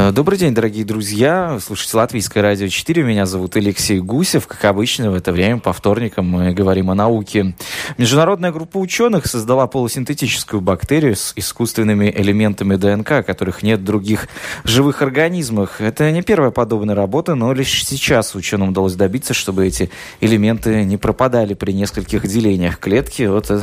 Э, добрый день, дорогие друзья. Слушайте Латвийское радио 4. Меня зовут Алексей Гусев. Как обычно, в это время по вторникам мы говорим о науке. Международная группа ученых создала полусинтетическую бактерию с искусственными элементами ДНК, которых нет в других живых организмах. Это не первая подобная работа, но лишь сейчас ученым удалось добиться, чтобы эти элементы не пропадали при нескольких делениях клетки. Вот э,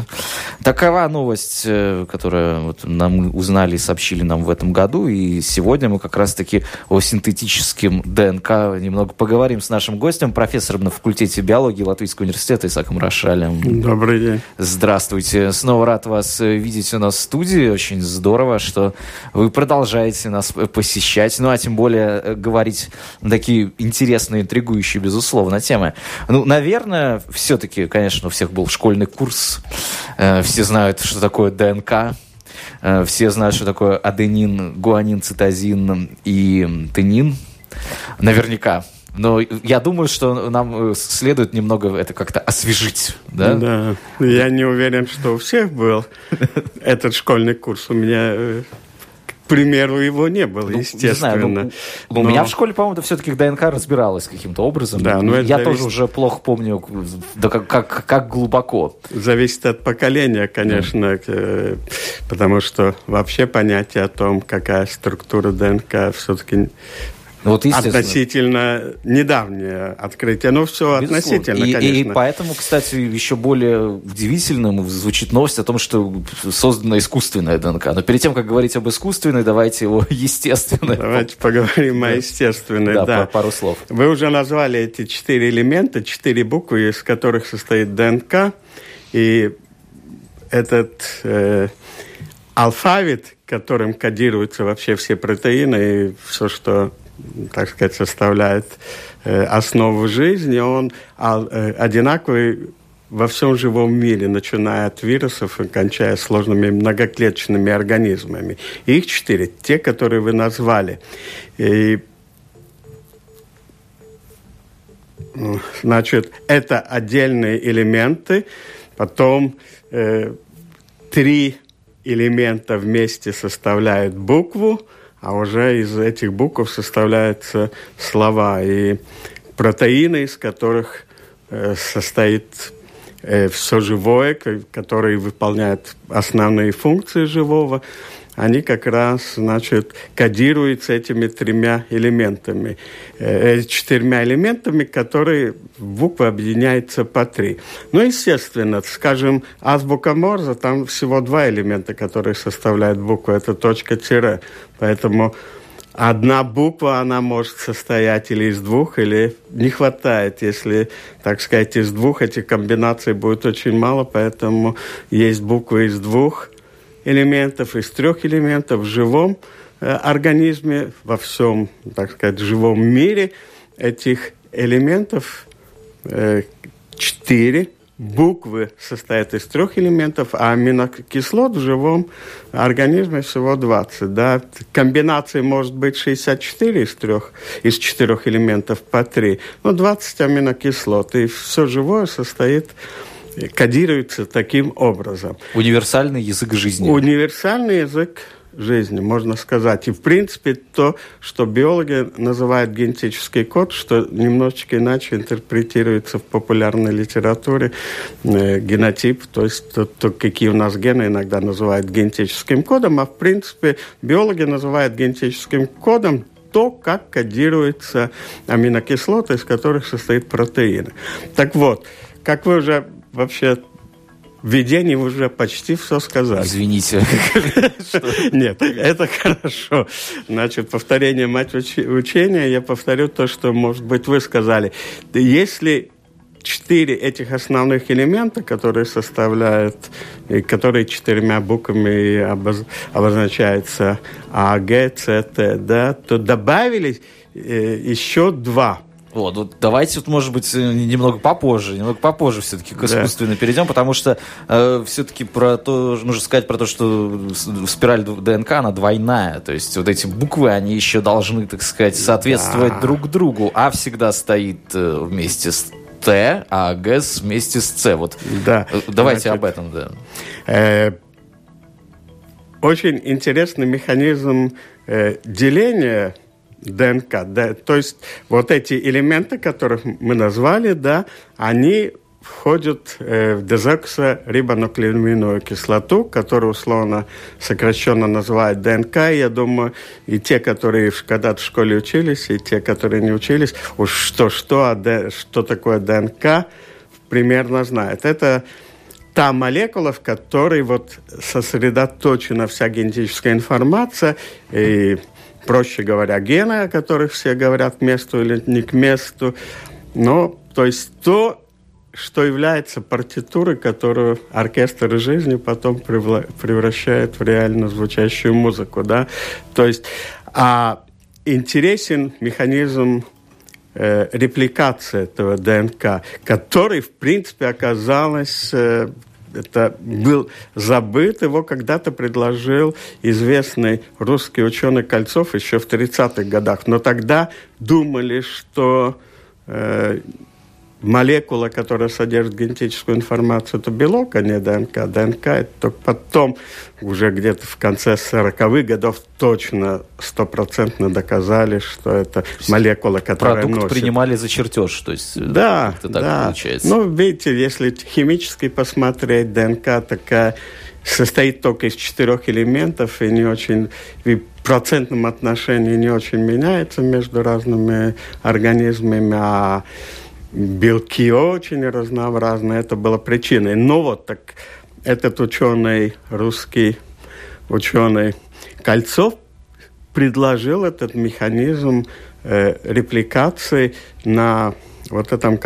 такова новость, э, которую вот нам узнали и сообщили нам в этом году. И сегодня мы как раз раз-таки о синтетическом ДНК немного поговорим с нашим гостем, профессором на факультете биологии Латвийского университета Исаком Рошалем. Добрый день. Здравствуйте. Снова рад вас видеть у нас в студии. Очень здорово, что вы продолжаете нас посещать. Ну, а тем более э, говорить такие интересные, интригующие, безусловно, темы. Ну, наверное, все-таки, конечно, у всех был школьный курс. Э, все знают, что такое ДНК. Э, все знают, что такое аденин, гуанин, цитозин и тенин. Наверняка. Но я думаю, что нам э, следует немного это как-то освежить, да? Да. Я не уверен, что у всех был этот школьный курс. У меня э, примеру, его не было, ну, естественно. Не знаю, ну, но... У меня в школе, по-моему, все-таки ДНК разбиралась каким-то образом. Да, но Я тоже уже плохо помню, да как, как, как глубоко. Зависит от поколения, конечно, mm. потому что вообще понятие о том, какая структура ДНК все-таки вот, относительно недавнее открытие. Ну, все Безусловно. относительно, и, конечно. И поэтому, кстати, еще более удивительным звучит новость о том, что создана искусственная ДНК. Но перед тем, как говорить об искусственной, давайте его естественной. Давайте поговорим о естественной. Да, да. пару слов. Вы уже назвали эти четыре элемента, четыре буквы, из которых состоит ДНК. И этот э, алфавит, которым кодируются вообще все протеины и все, что так сказать, составляет э, основу жизни, он э, одинаковый во всем живом мире, начиная от вирусов и кончая сложными многоклеточными организмами. Их четыре, те, которые вы назвали. И, значит, это отдельные элементы, потом э, три элемента вместе составляют букву, а уже из этих букв составляются слова и протеины, из которых э, состоит э, все живое, которые выполняют основные функции живого они как раз, значит, кодируются этими тремя элементами, э, четырьмя элементами, которые в буквы объединяются по три. Ну, естественно, скажем, азбука Морза, там всего два элемента, которые составляют букву, это точка-тире, поэтому одна буква, она может состоять или из двух, или не хватает. Если, так сказать, из двух этих комбинаций будет очень мало, поэтому есть буквы из двух – элементов, из трех элементов в живом э, организме, во всем, так сказать, живом мире этих элементов э, четыре. Буквы состоят из трех элементов, а аминокислот в живом организме всего 20. Да? Комбинации может быть 64 из трех, из четырех элементов по три, но 20 аминокислот. И все живое состоит кодируется таким образом. Универсальный язык жизни. Универсальный язык жизни, можно сказать. И, в принципе, то, что биологи называют генетический код, что немножечко иначе интерпретируется в популярной литературе э, генотип, то есть то, то, какие у нас гены иногда называют генетическим кодом, а, в принципе, биологи называют генетическим кодом то, как кодируются аминокислоты, из которых состоит протеины. Так вот, как вы уже вообще введение уже почти все сказали. Извините. Нет, это хорошо. Значит, повторение мать учения, я повторю то, что, может быть, вы сказали. Если четыре этих основных элемента, которые составляют, которые четырьмя буквами обозначаются А, Г, С, Т, да, то добавились э, еще два – вот, вот давайте, вот, может быть, э, немного попозже, немного попозже все-таки к искусственно да. перейдем, потому что э, все-таки про то, нужно сказать про то, что спираль ДНК, она двойная, то есть вот эти буквы, они еще должны, так сказать, соответствовать да. друг другу. А всегда стоит э, вместе с Т, а Г вместе с С. Вот да. Э, давайте Значит, об этом, да. Э, очень интересный механизм э, деления ДНК. Да, то есть вот эти элементы, которых мы назвали, да, они входят э, в дезоксорибонуклеиновую кислоту, которую условно сокращенно называют ДНК. Я думаю, и те, которые когда-то в школе учились, и те, которые не учились, уж что-что, а д, что такое ДНК, примерно знают. Это та молекула, в которой вот сосредоточена вся генетическая информация, и, проще говоря, гены, о которых все говорят к месту или не к месту. Но, то есть то, что является партитурой, которую оркестр жизни потом превращает в реально звучащую музыку, да. То есть, а интересен механизм э, репликации этого ДНК, который, в принципе, оказалось э, это был забыт, его когда-то предложил известный русский ученый Кольцов еще в 30-х годах. Но тогда думали, что э, молекула, которая содержит генетическую информацию, это белок, а не ДНК. ДНК это только потом, уже где-то в конце 40-х годов, точно стопроцентно доказали, что это молекула, которая Продукт носит. принимали за чертеж, то есть да, это так да. получается. Ну, видите, если химически посмотреть, ДНК такая состоит только из четырех элементов и не очень в процентном отношении не очень меняется между разными организмами, а белки очень разнообразные, это было причиной. Но вот так этот ученый, русский ученый Кольцов предложил этот механизм э, репликации на вот этом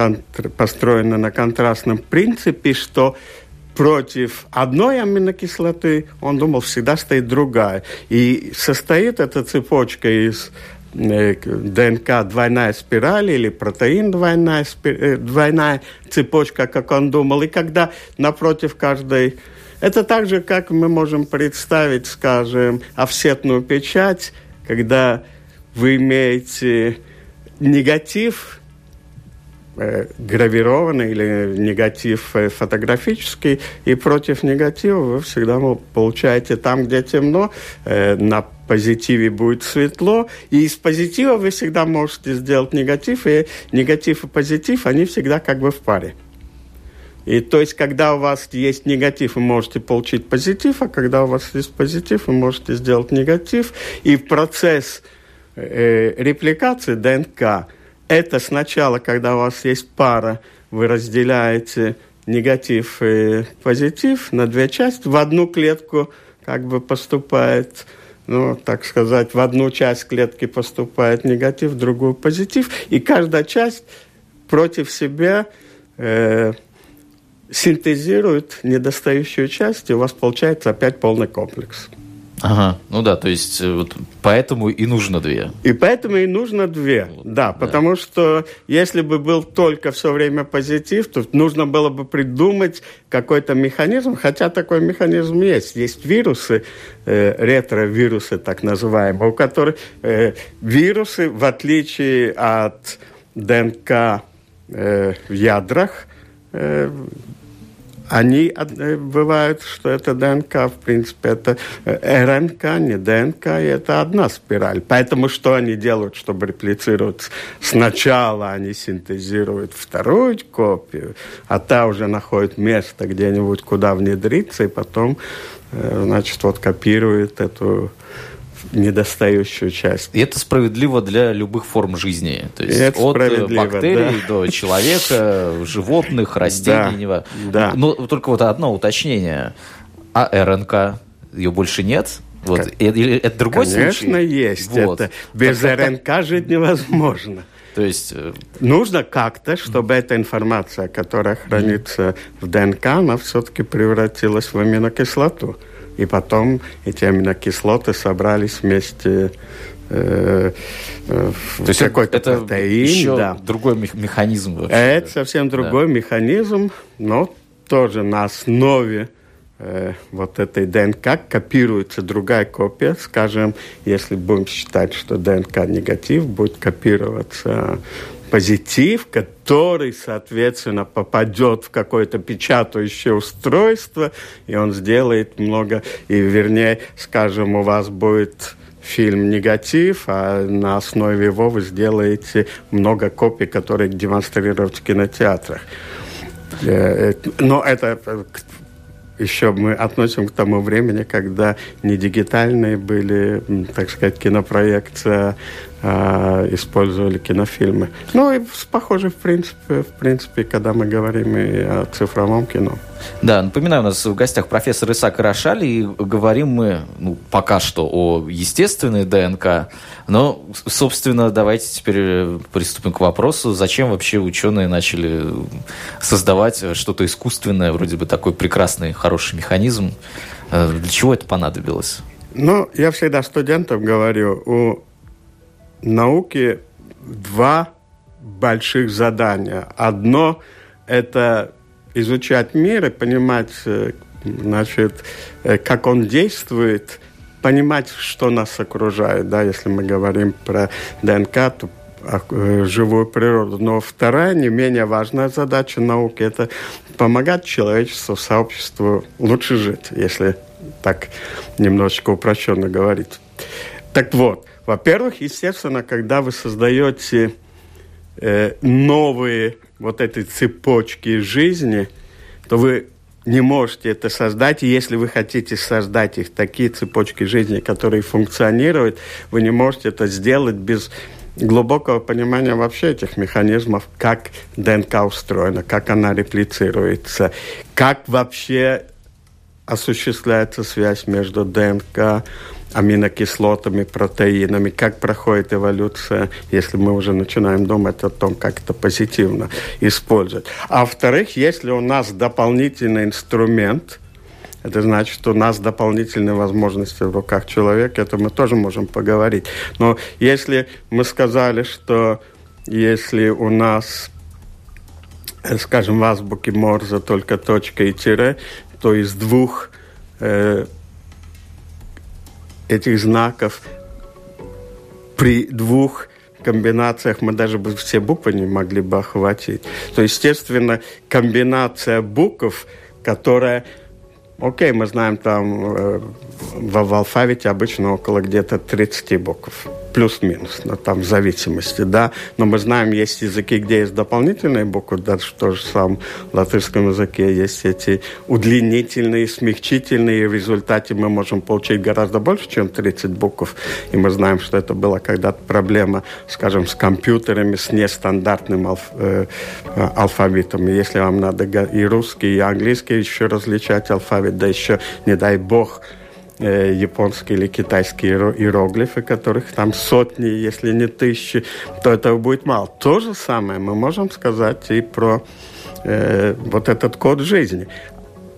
построено на контрастном принципе, что против одной аминокислоты, он думал, всегда стоит другая. И состоит эта цепочка из ДНК двойная спираль или протеин двойная, э, двойная цепочка, как он думал. И когда напротив каждой... Это так же, как мы можем представить, скажем, офсетную печать, когда вы имеете негатив э, гравированный или негатив э, фотографический, и против негатива вы всегда получаете там, где темно, э, на позитиве будет светло, и из позитива вы всегда можете сделать негатив, и негатив и позитив, они всегда как бы в паре. И то есть, когда у вас есть негатив, вы можете получить позитив, а когда у вас есть позитив, вы можете сделать негатив. И процесс э, репликации ДНК – это сначала, когда у вас есть пара, вы разделяете негатив и позитив на две части. В одну клетку как бы поступает ну, так сказать, в одну часть клетки поступает негатив, в другую позитив, и каждая часть против себя э, синтезирует недостающую часть, и у вас получается опять полный комплекс. Ага, ну да, то есть э, вот поэтому и нужно две. И поэтому и нужно две, вот, да, да, потому что если бы был только все время позитив, то нужно было бы придумать какой-то механизм, хотя такой механизм есть. Есть вирусы, э, ретровирусы так называемые, у которых э, вирусы, в отличие от ДНК э, в ядрах, э, они э, бывают, что это ДНК, в принципе, это э, РНК, не ДНК, и это одна спираль. Поэтому что они делают, чтобы реплицироваться? Сначала они синтезируют вторую копию, а та уже находит место где-нибудь, куда внедриться, и потом, э, значит, вот копирует эту недостающую часть. И это справедливо для любых форм жизни. То есть это от бактерий да. до человека, животных, растений. Да, да. Но только вот одно уточнение. А РНК, ее больше нет? Вот. Или это другой Конечно, случай? Конечно, есть. Вот. Это. Без так, РНК так... жить невозможно. То есть... Э, Нужно как-то, чтобы эта информация, которая хранится в ДНК, она все-таки превратилась в аминокислоту. И потом эти аминокислоты собрались вместе э, э, То есть какой-то это протеин. Еще да. другой механизм вообще. Это совсем другой да. механизм, но тоже на основе э, вот этой ДНК копируется другая копия. Скажем, если будем считать, что ДНК негатив, будет копироваться позитив, который, соответственно, попадет в какое-то печатающее устройство, и он сделает много, и вернее, скажем, у вас будет фильм «Негатив», а на основе его вы сделаете много копий, которые демонстрируют в кинотеатрах. Э, но это еще мы относим к тому времени, когда не дигитальные были, так сказать, кинопроекция, использовали кинофильмы. Ну и похоже, в принципе, в принципе, когда мы говорим и о цифровом кино. Да, напоминаю, у нас в гостях профессор Исаак Рошаль, и говорим мы ну, пока что о естественной ДНК, но, собственно, давайте теперь приступим к вопросу, зачем вообще ученые начали создавать что-то искусственное, вроде бы такой прекрасный, хороший механизм. Э, для чего это понадобилось? Ну, я всегда студентам говорю, у науки два больших задания. Одно – это изучать мир и понимать, э, значит, э, как он действует, понимать, что нас окружает. Да, если мы говорим про ДНК, то э, живую природу. Но вторая, не менее важная задача науки – это помогать человечеству, сообществу лучше жить, если так немножечко упрощенно говорить. Так вот, во-первых, естественно, когда вы создаете э, новые вот эти цепочки жизни, то вы не можете это создать. И если вы хотите создать их, такие цепочки жизни, которые функционируют, вы не можете это сделать без глубокого понимания вообще этих механизмов, как ДНК устроена, как она реплицируется, как вообще осуществляется связь между ДНК аминокислотами, протеинами, как проходит эволюция, если мы уже начинаем думать о том, как это позитивно использовать. А во-вторых, если у нас дополнительный инструмент, это значит, что у нас дополнительные возможности в руках человека, это мы тоже можем поговорить. Но если мы сказали, что если у нас, скажем, в азбуке Морзе только точка и тире, то из двух э, этих знаков при двух комбинациях мы даже бы все буквы не могли бы охватить. То, естественно, комбинация букв, которая Окей, мы знаем, там э, в, в алфавите обычно около где-то 30 букв плюс-минус, но там в зависимости, да. Но мы знаем, есть языки, где есть дополнительные буквы, даже в том же самом латышском языке есть эти удлинительные, смягчительные, и в результате мы можем получить гораздо больше, чем 30 букв. И мы знаем, что это была когда-то проблема, скажем, с компьютерами, с нестандартным алф, э, алфавитом. И если вам надо и русский, и английский еще различать алфавит, да еще, не дай бог, э, японские или китайские иероглифы, которых там сотни, если не тысячи, то этого будет мало. То же самое мы можем сказать и про э, вот этот код жизни.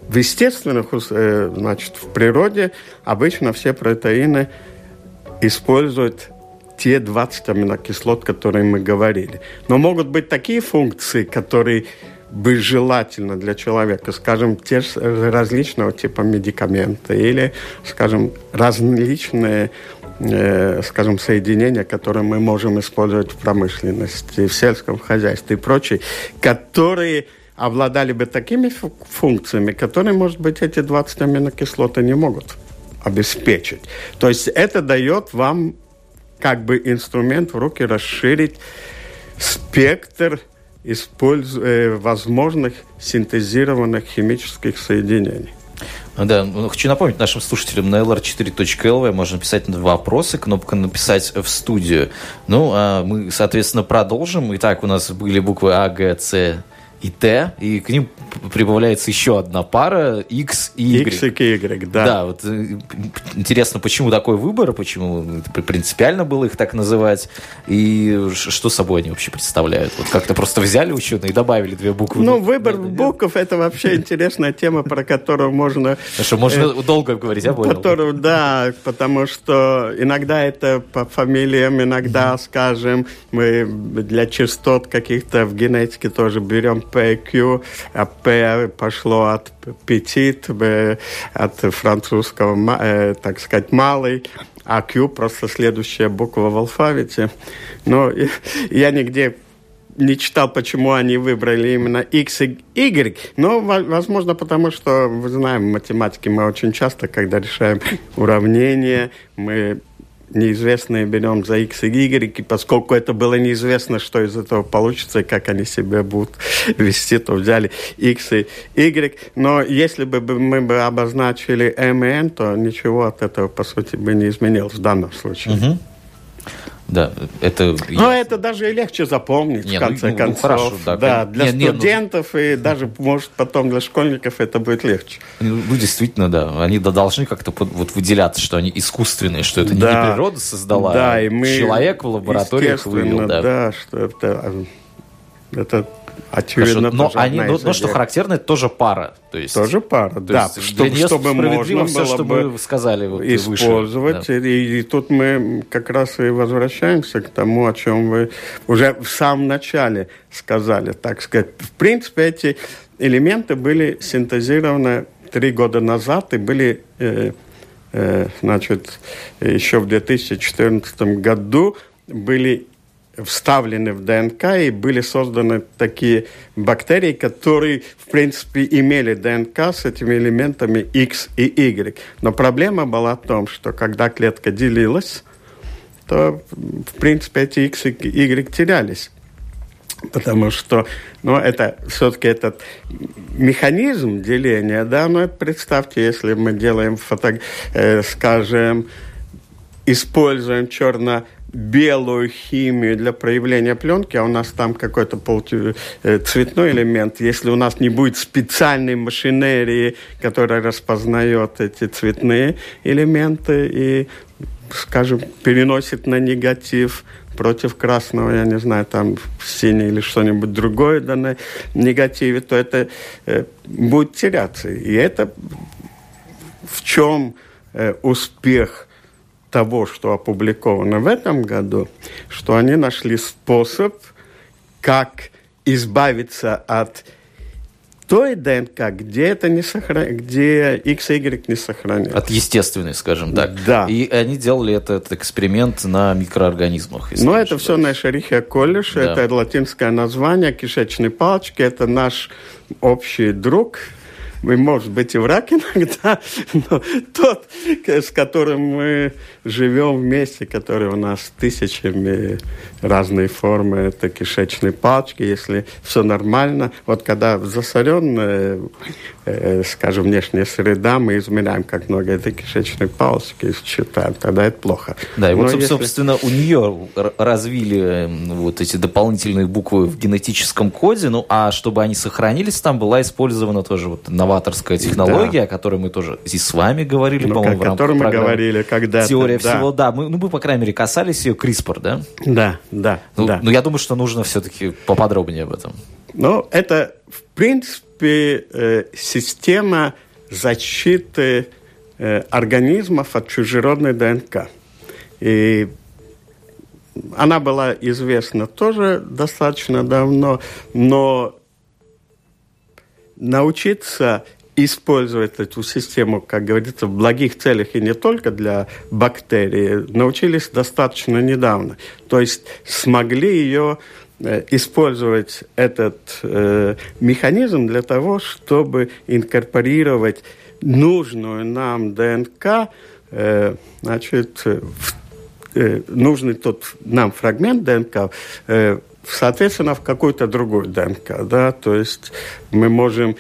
В естественных, э, значит, в природе обычно все протеины используют те 20 аминокислот, которые мы говорили. Но могут быть такие функции, которые бы желательно для человека, скажем, те различного типа медикаменты или, скажем, различные э, скажем, соединения, которые мы можем использовать в промышленности, в сельском хозяйстве и прочее, которые обладали бы такими функциями, которые, может быть, эти 20 аминокислоты не могут обеспечить. То есть это дает вам как бы инструмент в руки расширить спектр используя э, возможных синтезированных химических соединений. Да, ну, хочу напомнить нашим слушателям на lr4.lv можно писать вопросы, кнопка «Написать в студию». Ну, а мы, соответственно, продолжим. Итак, у нас были буквы А, Г, С, и Т, и к ним прибавляется еще одна пара X и Y. X и Y, да. Да, вот э, интересно, почему такой выбор, почему принципиально было их так называть, и что собой они вообще представляют? Вот как-то просто взяли ученые и добавили две буквы. Ну, выбор букв – это вообще интересная тема, про которую можно... Что можно э, долго говорить, я понял. Которую, да, потому что иногда это по фамилиям, иногда, скажем, мы для частот каких-то в генетике тоже берем PQ, а пошло от petit, от французского, э, так сказать, малый, а Q просто следующая буква в алфавите. Но я нигде не читал, почему они выбрали именно X и Y, но, возможно, потому что, вы знаем, в математике мы очень часто, когда решаем уравнения, мы неизвестные берем за x и y, поскольку это было неизвестно, что из этого получится и как они себя будут вести, то взяли x и y. Но если бы мы бы обозначили m и n, то ничего от этого, по сути, бы не изменилось в данном случае. Угу. Да, это... Но это даже и легче запомнить, не, в конце ну, ну концов. Ну, хорошо, да. да для нет, студентов нет, ну... и даже, может, потом для школьников это будет легче. Ну, ну действительно, да. Они должны как-то вот выделяться, что они искусственные, что это да. не природа создала, да, а и мы человек в лабораториях вывел. Да. да, что это, это Очевидно, но они, но, но что характерно, это тоже пара. То есть, тоже пара, то да. Есть, чтобы, чтобы можно все, было что бы вы сказали вот использовать. Выше, да. и, и тут мы как раз и возвращаемся к тому, о чем вы уже в самом начале сказали. Так сказать, в принципе, эти элементы были синтезированы три года назад и были, э, э, значит, еще в 2014 году были вставлены в ДНК и были созданы такие бактерии, которые, в принципе, имели ДНК с этими элементами X и Y. Но проблема была в том, что когда клетка делилась, то, в принципе, эти X и Y терялись. Потому что, ну, это все-таки этот механизм деления, да, ну, это представьте, если мы делаем фото, э, скажем, используем черно белую химию для проявления пленки, а у нас там какой-то э, цветной элемент. Если у нас не будет специальной машинерии, которая распознает эти цветные элементы и, скажем, переносит на негатив против красного, я не знаю, там синий или что-нибудь другое на негативе, то это э, будет теряться. И это в чем э, успех – того, что опубликовано в этом году, что они нашли способ, как избавиться от той ДНК, где это не сохран... где X и Y не сохраняются. От естественной, скажем так. Да. И они делали этот эксперимент на микроорганизмах. Ну, это все на Шерихе колледж, да. это латинское название, кишечной палочки, это наш общий друг, мы, может быть, и враг иногда, но тот, с которым мы живем вместе, который у нас тысячами разные формы, это кишечные палочки, если все нормально. Вот когда засоренная, э, скажем, внешняя среда, мы измеряем, как много этой кишечной палочки, считаем, тогда это плохо. Да, и вот, если... собственно, у нее развили вот эти дополнительные буквы в генетическом коде, ну, а чтобы они сохранились, там была использована тоже вот новаторская технология, да. о которой мы тоже здесь с вами говорили, ну, по-моему, в рамках которой мы говорили когда Теория да. всего, да. Мы, ну, мы, по крайней мере, касались ее CRISPR, да? Да, да, ну, да. Ну, я думаю, что нужно все-таки поподробнее об этом. Ну, это, в принципе, э, система защиты э, организмов от чужеродной ДНК. И она была известна тоже достаточно давно, но научиться использовать эту систему, как говорится, в благих целях и не только для бактерий, научились достаточно недавно. То есть смогли ее э, использовать этот э, механизм для того, чтобы инкорпорировать нужную нам ДНК, э, значит, в, э, нужный тот нам фрагмент ДНК, э, соответственно, в какую-то другую ДНК, да, то есть мы можем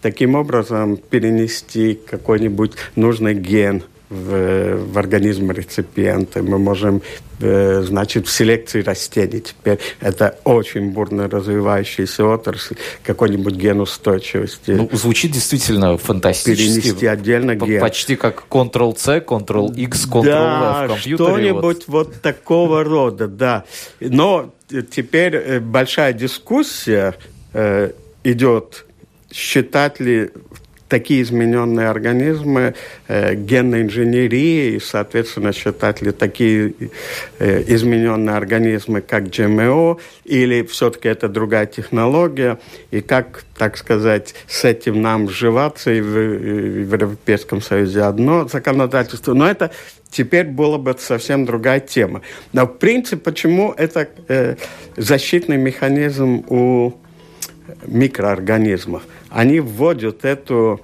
таким образом перенести какой-нибудь нужный ген в, в организм реципиента. Мы можем, э, значит, в селекции растений теперь. Это очень бурно развивающаяся отрасль, какой-нибудь ген устойчивости. Ну, звучит действительно фантастически. Перенести отдельно ген. Почти как Ctrl-C, Ctrl-X, Ctrl-V да, в компьютере. что-нибудь вот. вот такого рода, да. Но теперь э, большая дискуссия э, идет считать ли такие измененные организмы э, генной инженерией, и, соответственно, считать ли такие э, измененные организмы, как GMO, или все-таки это другая технология, и как, так сказать, с этим нам сживаться и в, и в Европейском Союзе одно законодательство. Но это теперь была бы совсем другая тема. Но, в принципе, почему это э, защитный механизм у микроорганизмов? они вводят эту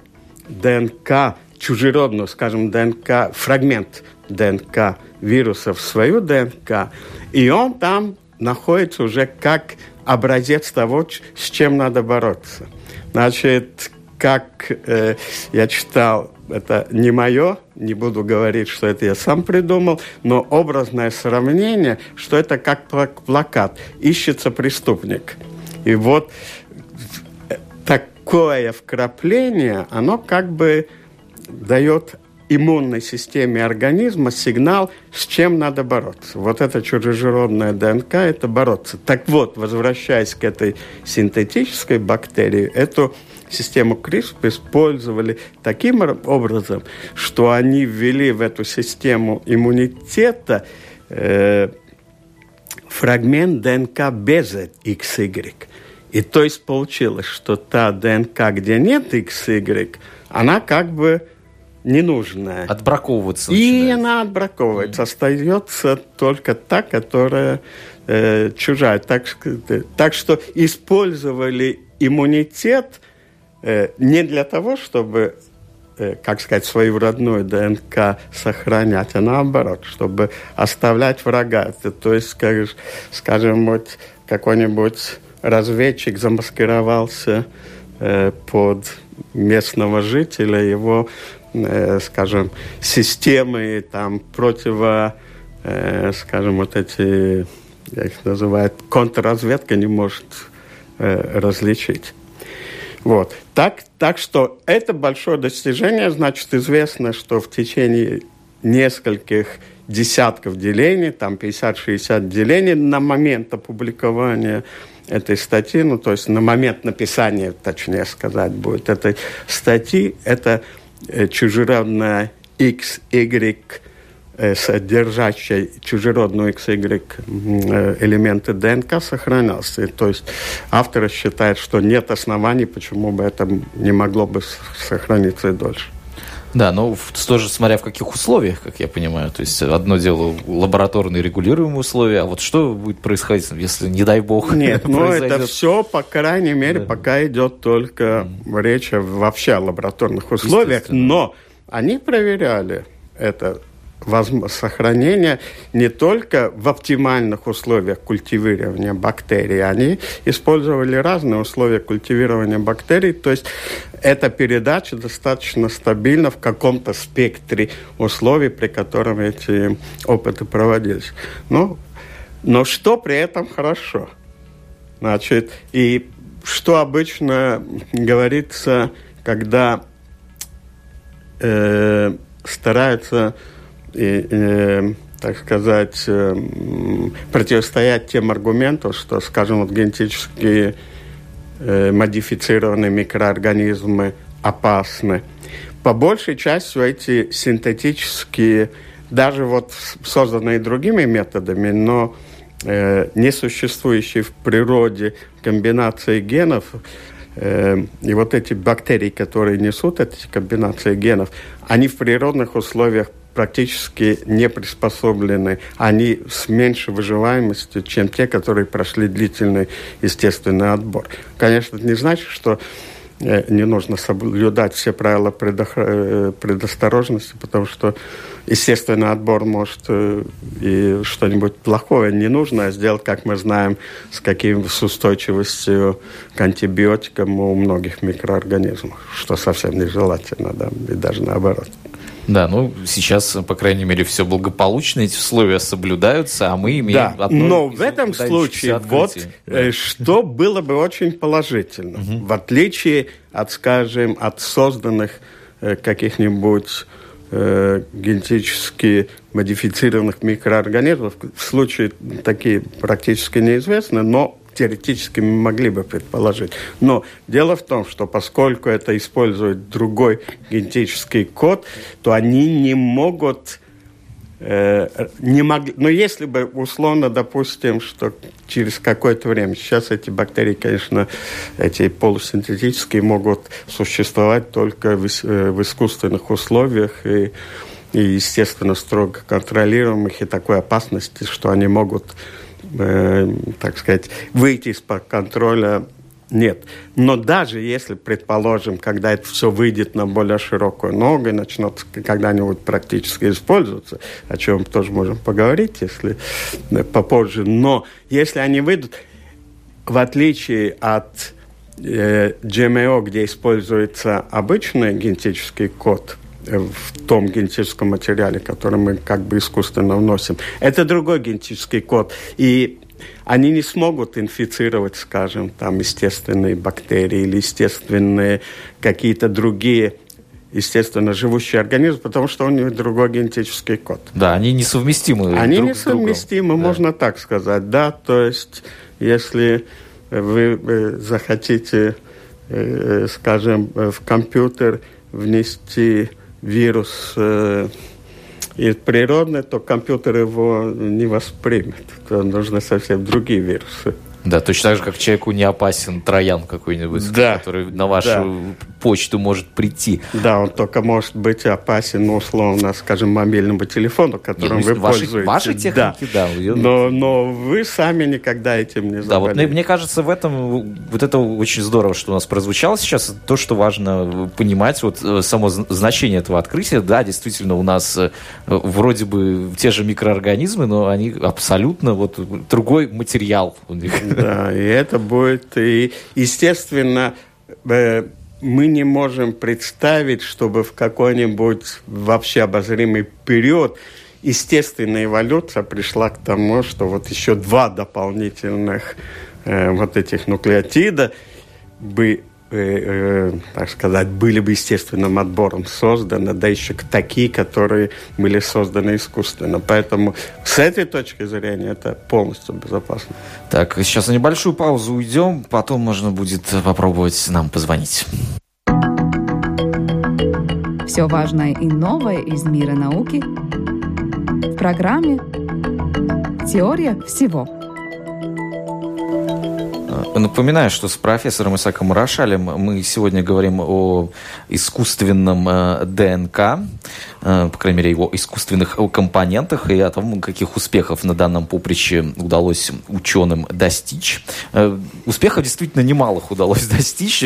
ДНК, чужеродную, скажем, ДНК, фрагмент ДНК вируса в свою ДНК, и он там находится уже как образец того, с чем надо бороться. Значит, как э, я читал, это не мое, не буду говорить, что это я сам придумал, но образное сравнение, что это как плакат. Ищется преступник. И вот такое вкрапление, оно как бы дает иммунной системе организма сигнал, с чем надо бороться. Вот эта чужеродная ДНК – это бороться. Так вот, возвращаясь к этой синтетической бактерии, эту систему CRISP использовали таким образом, что они ввели в эту систему иммунитета э, фрагмент ДНК без XY. И то есть получилось, что та ДНК, где нет XY, она как бы ненужная. Отбраковываться. И начинает. она отбраковывается. Mm. Остается только та, которая э, чужая. Так, так что использовали иммунитет э, не для того, чтобы э, как сказать, свою родную ДНК сохранять, а наоборот, чтобы оставлять врага. То есть, как, скажем, вот какой-нибудь разведчик замаскировался э, под местного жителя, его Э, скажем, системы там противо, э, скажем, вот эти, я их называю, контрразведка не может э, различить. Вот. Так, так что это большое достижение, значит, известно, что в течение нескольких десятков делений, там 50-60 делений на момент опубликования этой статьи, ну, то есть на момент написания, точнее сказать, будет этой статьи, это Э, чужеродная XY, э, содержащая чужеродную XY э, элементы ДНК сохранялся. То есть автор считает, что нет оснований, почему бы это не могло бы сохраниться и дольше. Да, но тоже смотря в каких условиях, как я понимаю. То есть одно дело лабораторные регулируемые условия, а вот что будет происходить, если, не дай бог, Нет, ну это все, по крайней мере, да. пока идет только речь вообще о лабораторных условиях, но они проверяли это сохранения не только в оптимальных условиях культивирования бактерий, они использовали разные условия культивирования бактерий, то есть эта передача достаточно стабильна в каком-то спектре условий, при котором эти опыты проводились. Но, но что при этом хорошо? Значит, и что обычно говорится, когда э, стараются и, э, так сказать, э, противостоять тем аргументам, что, скажем, вот генетически э, модифицированные микроорганизмы опасны. По большей части эти синтетические, даже вот созданные другими методами, но э, не существующие в природе комбинации генов, э, и вот эти бактерии, которые несут эти комбинации генов, они в природных условиях практически не приспособлены. Они с меньшей выживаемостью, чем те, которые прошли длительный естественный отбор. Конечно, это не значит, что э, не нужно соблюдать все правила э, предосторожности, потому что естественный отбор может э, и что-нибудь плохое, ненужное сделать, как мы знаем, с каким с устойчивостью к антибиотикам у многих микроорганизмов, что совсем нежелательно, да, и даже наоборот. Да, ну сейчас, по крайней мере, все благополучно, эти условия соблюдаются, а мы имеем... Да, но в этом случае вот да. Э, что было бы очень положительно, угу. в отличие от, скажем, от созданных э, каких-нибудь э, генетически модифицированных микроорганизмов, в случае такие практически неизвестны, но теоретически могли бы предположить. Но дело в том, что поскольку это использует другой генетический код, то они не могут э, не могли, но если бы условно, допустим, что через какое-то время, сейчас эти бактерии, конечно, эти полусинтетические могут существовать только в, э, в искусственных условиях и, и, естественно, строго контролируемых, и такой опасности, что они могут э, так сказать, выйти из-под контроля нет. Но даже если, предположим, когда это все выйдет на более широкую ногу и начнет когда-нибудь практически использоваться, о чем тоже можем поговорить, если э, попозже, но если они выйдут, в отличие от э, GMO, где используется обычный генетический код, в том генетическом материале, который мы как бы искусственно вносим. Это другой генетический код. И они не смогут инфицировать, скажем, там, естественные бактерии или естественные какие-то другие естественно, живущие организмы, потому что у них другой генетический код. Да, они несовместимы. Они друг несовместимы, да. можно так сказать, да. То есть, если вы захотите, э, скажем, в компьютер внести вирус э, природный, то компьютер его не воспримет. То нужны совсем другие вирусы. Да, точно так же, как человеку не опасен троян какой-нибудь, да. который на вашу да. почту может прийти. Да, он только может быть опасен, ну, условно, скажем, мобильному телефону, которым Нет, ну, вы ваши, пользуетесь. Ваши техники, да. да. Но, но вы сами никогда этим не заболели. Да, вот мне, кажется, в этом вот это очень здорово, что у нас прозвучало сейчас. То, что важно понимать, вот э, само значение этого открытия. Да, действительно, у нас э, вроде бы те же микроорганизмы, но они абсолютно вот другой материал у них. Да, и это будет, и, естественно, э, мы не можем представить, чтобы в какой-нибудь вообще обозримый период естественная эволюция пришла к тому, что вот еще два дополнительных э, вот этих нуклеотида бы э, так сказать, были бы естественным отбором созданы, да еще такие, которые были созданы искусственно. Поэтому с этой точки зрения это полностью безопасно. Так, сейчас на небольшую паузу уйдем, потом можно будет попробовать нам позвонить. Все важное и новое из мира науки в программе «Теория всего». Напоминаю, что с профессором Исаком Рашалем мы сегодня говорим о искусственном э, ДНК, э, по крайней мере, его искусственных компонентах и о том, каких успехов на данном поприще удалось ученым достичь. Э, успехов действительно немалых удалось достичь.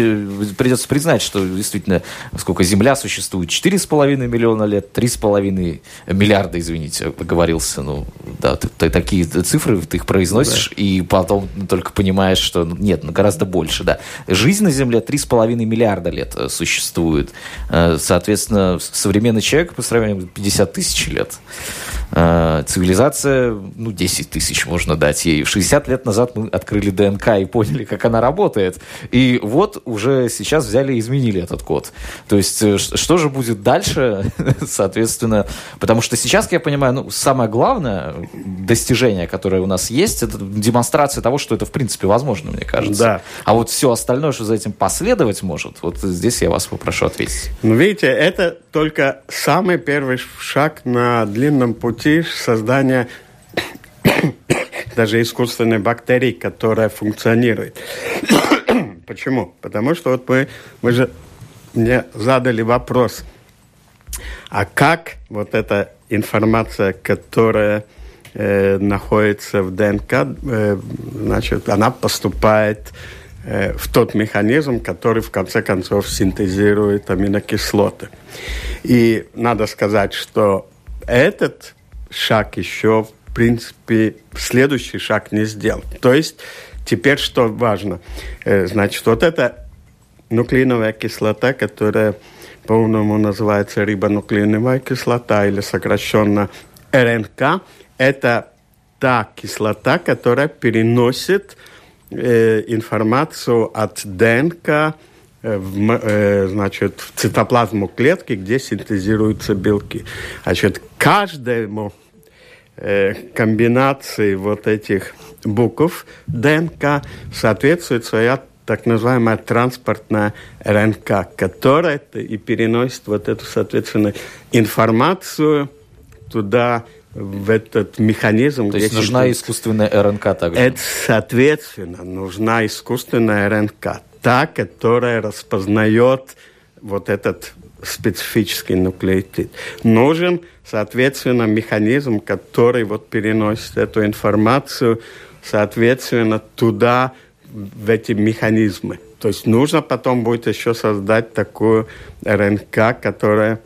Придется признать, что действительно, сколько Земля существует, 4,5 миллиона лет, 3,5 миллиарда, извините, поговорился. Ну, да, ты, ты, такие цифры ты их произносишь, да. и потом только понимаешь, что нет, гораздо больше, да. Жизнь на Земле 3,5 миллиарда лет э, существует. Э, соответственно, современный человек по сравнению 50 тысяч лет. Э, цивилизация, ну, 10 тысяч можно дать ей. 60 лет назад мы открыли ДНК и поняли, как она работает. И вот уже сейчас взяли и изменили этот код. То есть, что же будет дальше, соответственно, потому что сейчас, я понимаю, ну, самое главное достижение, которое у нас есть, это демонстрация того, что это, в принципе, возможно, мне кажется. Да. А вот все остальное, что за этим последовать может, вот здесь я вас попрошу ответить. Ну, видите, это только самый первый шаг на длинном пути создания даже искусственной бактерии, которая функционирует. Почему? Потому что вот мы, мы же мне задали вопрос, а как вот эта информация, которая э, находится в ДНК, э, значит, она поступает в тот механизм, который в конце концов синтезирует аминокислоты. И надо сказать, что этот шаг еще, в принципе, следующий шаг не сделал. То есть теперь что важно? Э, значит, вот эта нуклеиновая кислота, которая по-умному называется рибонуклеиновая кислота или сокращенно РНК, это та кислота, которая переносит э, информацию от ДНК э, в, э, значит, в цитоплазму клетки, где синтезируются белки. Значит, каждому э, комбинации вот этих букв ДНК соответствует своя так называемая транспортная РНК, которая и переносит вот эту, соответственно, информацию туда, в этот механизм. То есть нужна это... искусственная РНК также? Это, соответственно, нужна искусственная РНК, та, которая распознает вот этот специфический нуклеотид. Нужен, соответственно, механизм, который вот переносит эту информацию, соответственно, туда, в эти механизмы. То есть нужно потом будет еще создать такую РНК, которая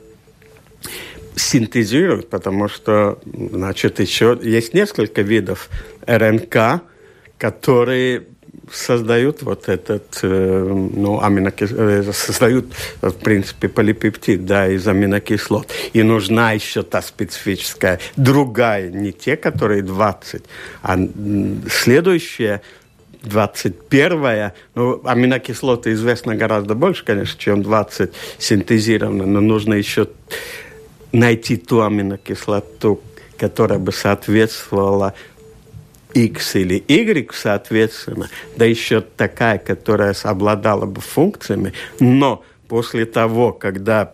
синтезирует, потому что, значит, еще есть несколько видов РНК, которые создают вот этот, э, ну, аминокис... Э, создают, в принципе, полипептид, да, из аминокислот. И нужна еще та специфическая, другая, не те, которые 20, а следующая 21 ну, аминокислоты известно гораздо больше, конечно, чем 20 синтезировано, но нужно еще найти ту аминокислоту, которая бы соответствовала X или Y, соответственно, да еще такая, которая обладала бы функциями, но после того, когда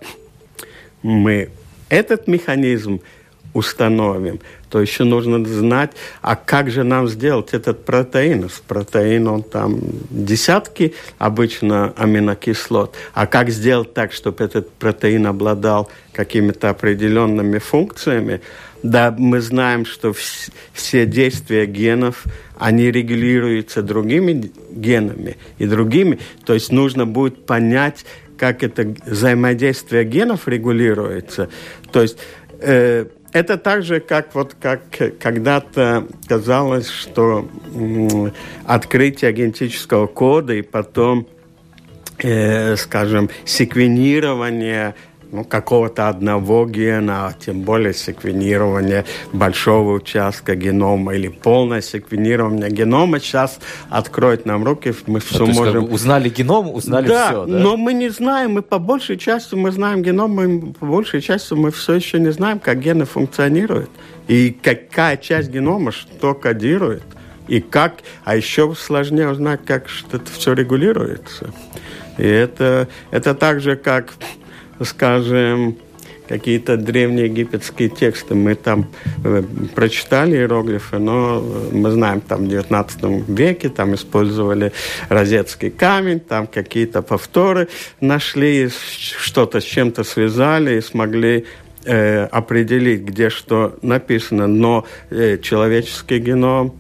мы этот механизм установим, то еще нужно знать, а как же нам сделать этот протеин. Протеин, он там десятки обычно аминокислот. А как сделать так, чтобы этот протеин обладал какими-то определенными функциями? Да, мы знаем, что все действия генов, они регулируются другими генами и другими. То есть нужно будет понять, как это взаимодействие генов регулируется. То есть э, это так же, как вот как когда-то казалось, что открытие генетического кода и потом, э, скажем, секвенирование ну, какого-то одного гена, а тем более секвенирование большого участка генома или полное секвенирование генома сейчас откроет нам руки, мы все ну, можем... Как бы узнали геном, узнали да, все, да? но мы не знаем, мы по большей части мы знаем геном, мы по большей части мы все еще не знаем, как гены функционируют и какая часть генома что кодирует и как, а еще сложнее узнать, как это все регулируется. И это, это так же, как скажем, какие-то древние египетские тексты. Мы там э, прочитали иероглифы, но мы знаем, там в 19 веке там использовали розетский камень, там какие-то повторы нашли, что-то с чем-то связали и смогли э, определить, где что написано. Но э, человеческий геном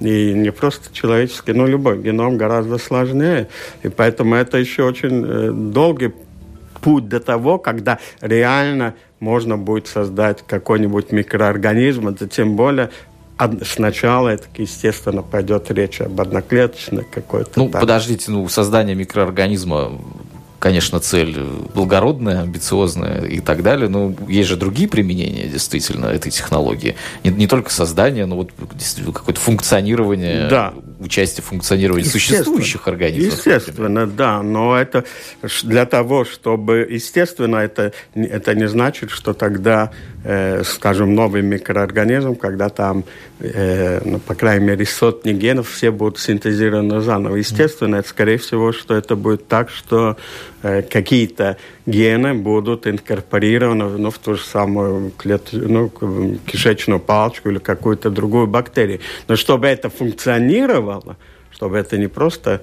и не просто человеческий, но любой геном гораздо сложнее. И поэтому это еще очень э, долгий путь до того, когда реально можно будет создать какой-нибудь микроорганизм, это тем более сначала это, естественно, пойдет речь об одноклеточной какой-то. Ну, там. подождите, ну, создание микроорганизма конечно, цель благородная, амбициозная и так далее, но есть же другие применения, действительно, этой технологии. Не, не только создание, но вот какое-то функционирование, да. Участие в функционировании существующих организмов. Естественно, да, но это для того, чтобы... Естественно, это, это не значит, что тогда, э, скажем, новый микроорганизм, когда там, э, ну, по крайней мере, сотни генов, все будут синтезированы заново. Естественно, это, скорее всего, что это будет так, что Э, какие-то гены будут инкорпорированы ну, в ту же самую клет... ну, кишечную палочку или какую-то другую бактерию. Но чтобы это функционировало, чтобы это не просто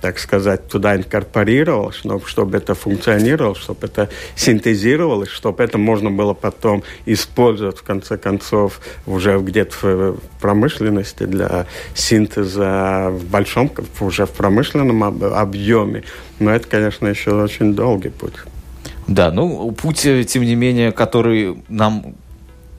так сказать, туда инкорпорировалось, но чтобы это функционировало, чтобы это синтезировалось, чтобы это можно было потом использовать, в конце концов, уже где-то в промышленности для синтеза в большом, уже в промышленном объеме. Но это, конечно, еще очень долгий путь. Да, ну, путь, э, тем не менее, который нам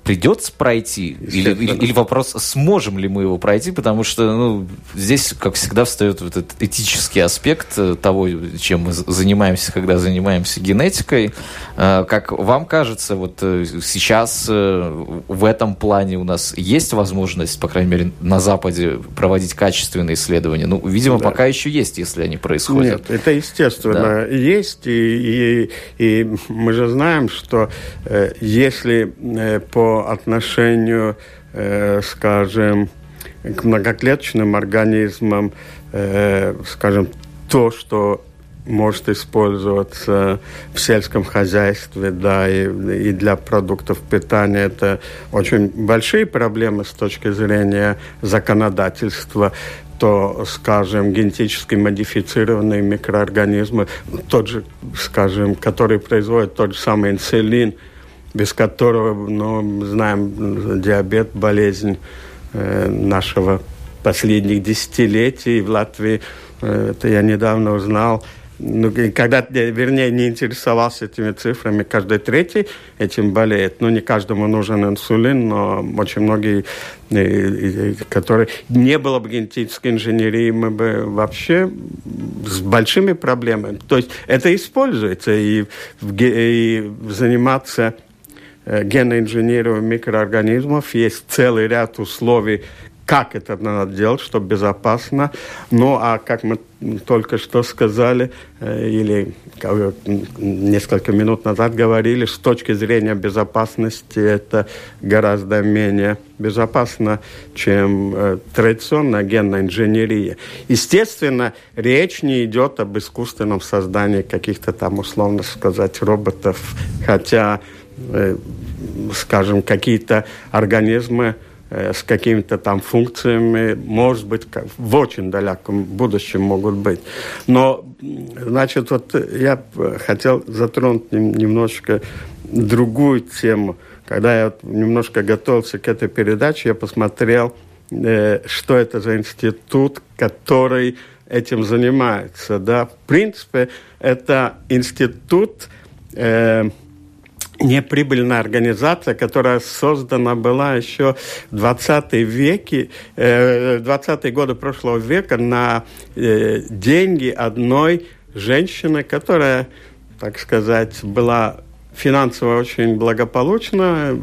придется пройти? Или, или, или вопрос, сможем ли мы его пройти? Потому что ну, здесь, как всегда, встает вот этот этический аспект э, того, чем мы занимаемся, когда занимаемся генетикой. Э, как вам кажется, вот э, сейчас в этом плане у нас есть возможность, по крайней мере, на Западе проводить качественные исследования? Ну, видимо, да. пока еще есть, если они происходят. Нет, это естественно да. есть. И, и, и мы же знаем, что э, если э, отношению, э, скажем, к многоклеточным организмам, э, скажем, то, что может использоваться в сельском хозяйстве, да, и, и для продуктов питания. Это очень большие проблемы с точки зрения законодательства то, скажем, генетически модифицированные микроорганизмы, тот же, скажем, который производит тот же самый инсулин, без которого, ну, знаем, диабет, болезнь э, нашего последних десятилетий в Латвии, э, это я недавно узнал, ну, когда, вернее, не интересовался этими цифрами, каждый третий этим болеет. Ну, не каждому нужен инсулин, но очень многие, которые не было бы генетической инженерии, мы бы вообще с большими проблемами. То есть это используется, и, и заниматься э, геноинженерию микроорганизмов есть целый ряд условий, как это надо делать, чтобы безопасно. Ну, а как мы только что сказали, э, или несколько минут назад говорили, с точки зрения безопасности это гораздо менее безопасно, чем э, традиционная генная инженерия. Естественно, речь не идет об искусственном создании каких-то там, условно сказать, роботов, хотя, э, скажем, какие-то организмы Э, с какими-то там функциями, может быть, в очень далеком будущем могут быть. Но, значит, вот я хотел затронуть немножко другую тему. Когда я немножко готовился к этой передаче, я посмотрел, э, что это за институт, который этим занимается. Да? В принципе, это институт э, неприбыльная организация, которая создана была еще в 20 веке, э, 20-е годы прошлого века на э, деньги одной женщины, которая, так сказать, была финансово очень благополучна.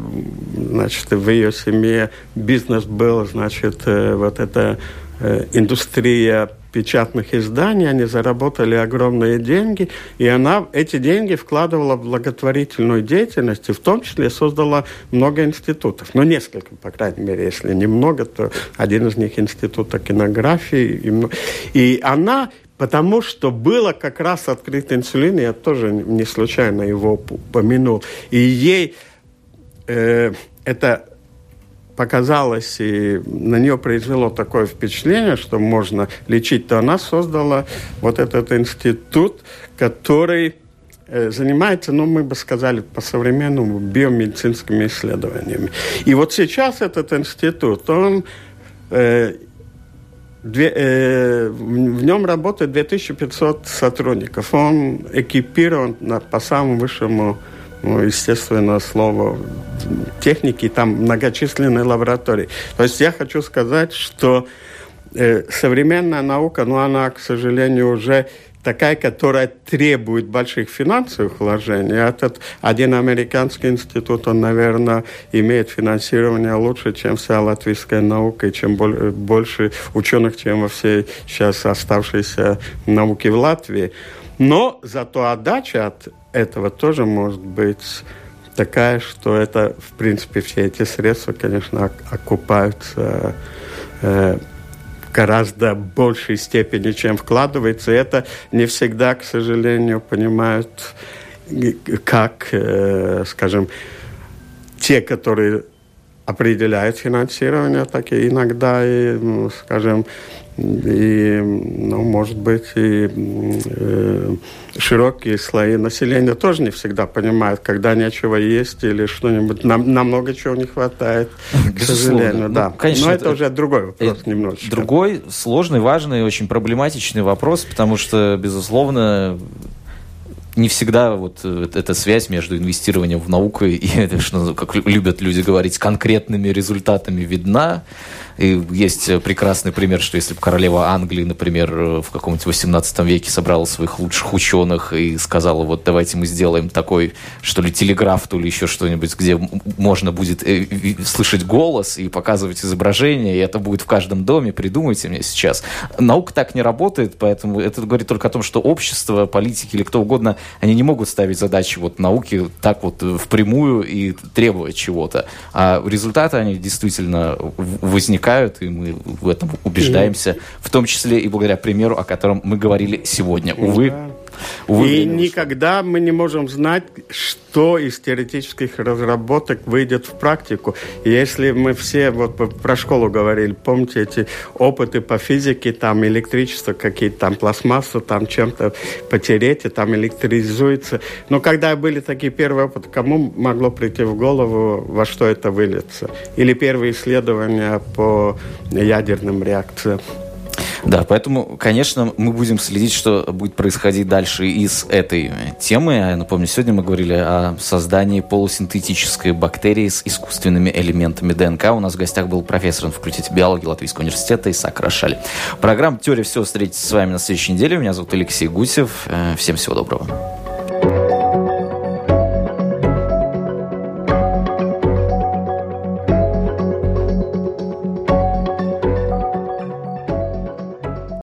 Значит, в ее семье бизнес был, значит, э, вот эта э, индустрия печатных изданий, они заработали огромные деньги, и она эти деньги вкладывала в благотворительную деятельность, и в том числе создала много институтов, ну, несколько, по крайней мере, если немного, то один из них институт кинографии, и, и она Потому что было как раз открыт инсулин, я тоже не случайно его упомянул. И ей э, это показалось, и на нее произвело такое впечатление, что можно лечить, то она создала вот этот институт, который э, занимается, ну, мы бы сказали, по-современному биомедицинскими исследованиями. И вот сейчас этот институт, он э, Две, э, в нем работает 2500 сотрудников. Он экипирован на, по самому высшему ну, естественно, слово техники, там многочисленные лаборатории. То есть я хочу сказать, что э, современная наука, ну, она, к сожалению, уже такая, которая требует больших финансовых вложений. Этот один американский институт, он, наверное, имеет финансирование лучше, чем вся латвийская наука, и чем больше ученых, чем во всей сейчас оставшейся науке в Латвии. Но зато отдача от этого тоже может быть такая, что это, в принципе, все эти средства, конечно, окупаются э, гораздо большей степени, чем вкладывается. И это не всегда, к сожалению, понимают, как, э, скажем, те, которые определяют финансирование, так и иногда, и, скажем, и, ну, может быть, и э, широкие слои населения тоже не всегда понимают, когда нечего есть или что-нибудь. Нам, нам много чего не хватает, к сожалению. Ну, да. конечно, Но это, это уже другой вопрос это немножечко. Другой, сложный, важный, очень проблематичный вопрос, потому что, безусловно, не всегда вот э, эта связь между инвестированием в науку и, что, как любят люди говорить, конкретными результатами видна. И есть э, прекрасный пример, что если бы королева Англии, например, э, в каком-нибудь 18 веке собрала своих лучших ученых и сказала, вот давайте мы сделаем такой, что ли, телеграф, то ли еще что-нибудь, где можно будет э, слышать голос и показывать изображение, и это будет в каждом доме, придумайте мне сейчас. Наука так не работает, поэтому это говорит только о том, что общество, политики или кто угодно, они не могут ставить задачи вот науки так вот впрямую и требовать чего-то. А результаты, они действительно возникают возникают, и мы в этом убеждаемся, в том числе и благодаря примеру, о котором мы говорили сегодня. Увы, Увы, и никогда мы не можем знать, что из теоретических разработок выйдет в практику. И если мы все вот про школу говорили, помните эти опыты по физике, там электричество, какие-то там пластмассу, там чем-то потереть, и там электризуется. Но когда были такие первые опыты, кому могло прийти в голову, во что это выльется? Или первые исследования по ядерным реакциям? Да, поэтому, конечно, мы будем следить, что будет происходить дальше из этой темы. Я напомню, сегодня мы говорили о создании полусинтетической бактерии с искусственными элементами ДНК. У нас в гостях был профессор на факультете биологии Латвийского университета Исаак Рошаль. Программа «Теория всего» встретится с вами на следующей неделе. Меня зовут Алексей Гусев. Э, всем всего доброго.